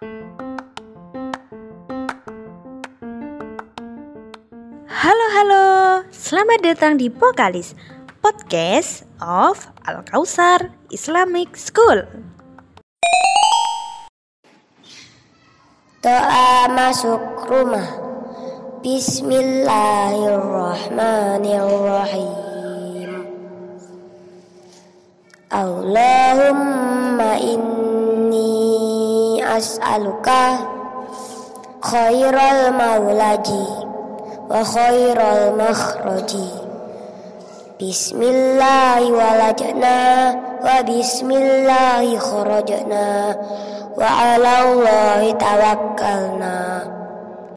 Halo halo, selamat datang di Pokalis Podcast of Al Kausar Islamic School. Doa masuk rumah. Bismillahirrahmanirrahim. Allahumma inni as'aluka khairal maulaji wa khairal makhraji. Bismillahi walajna wa bismillahi kharajna wa ala Allahi tawakkalna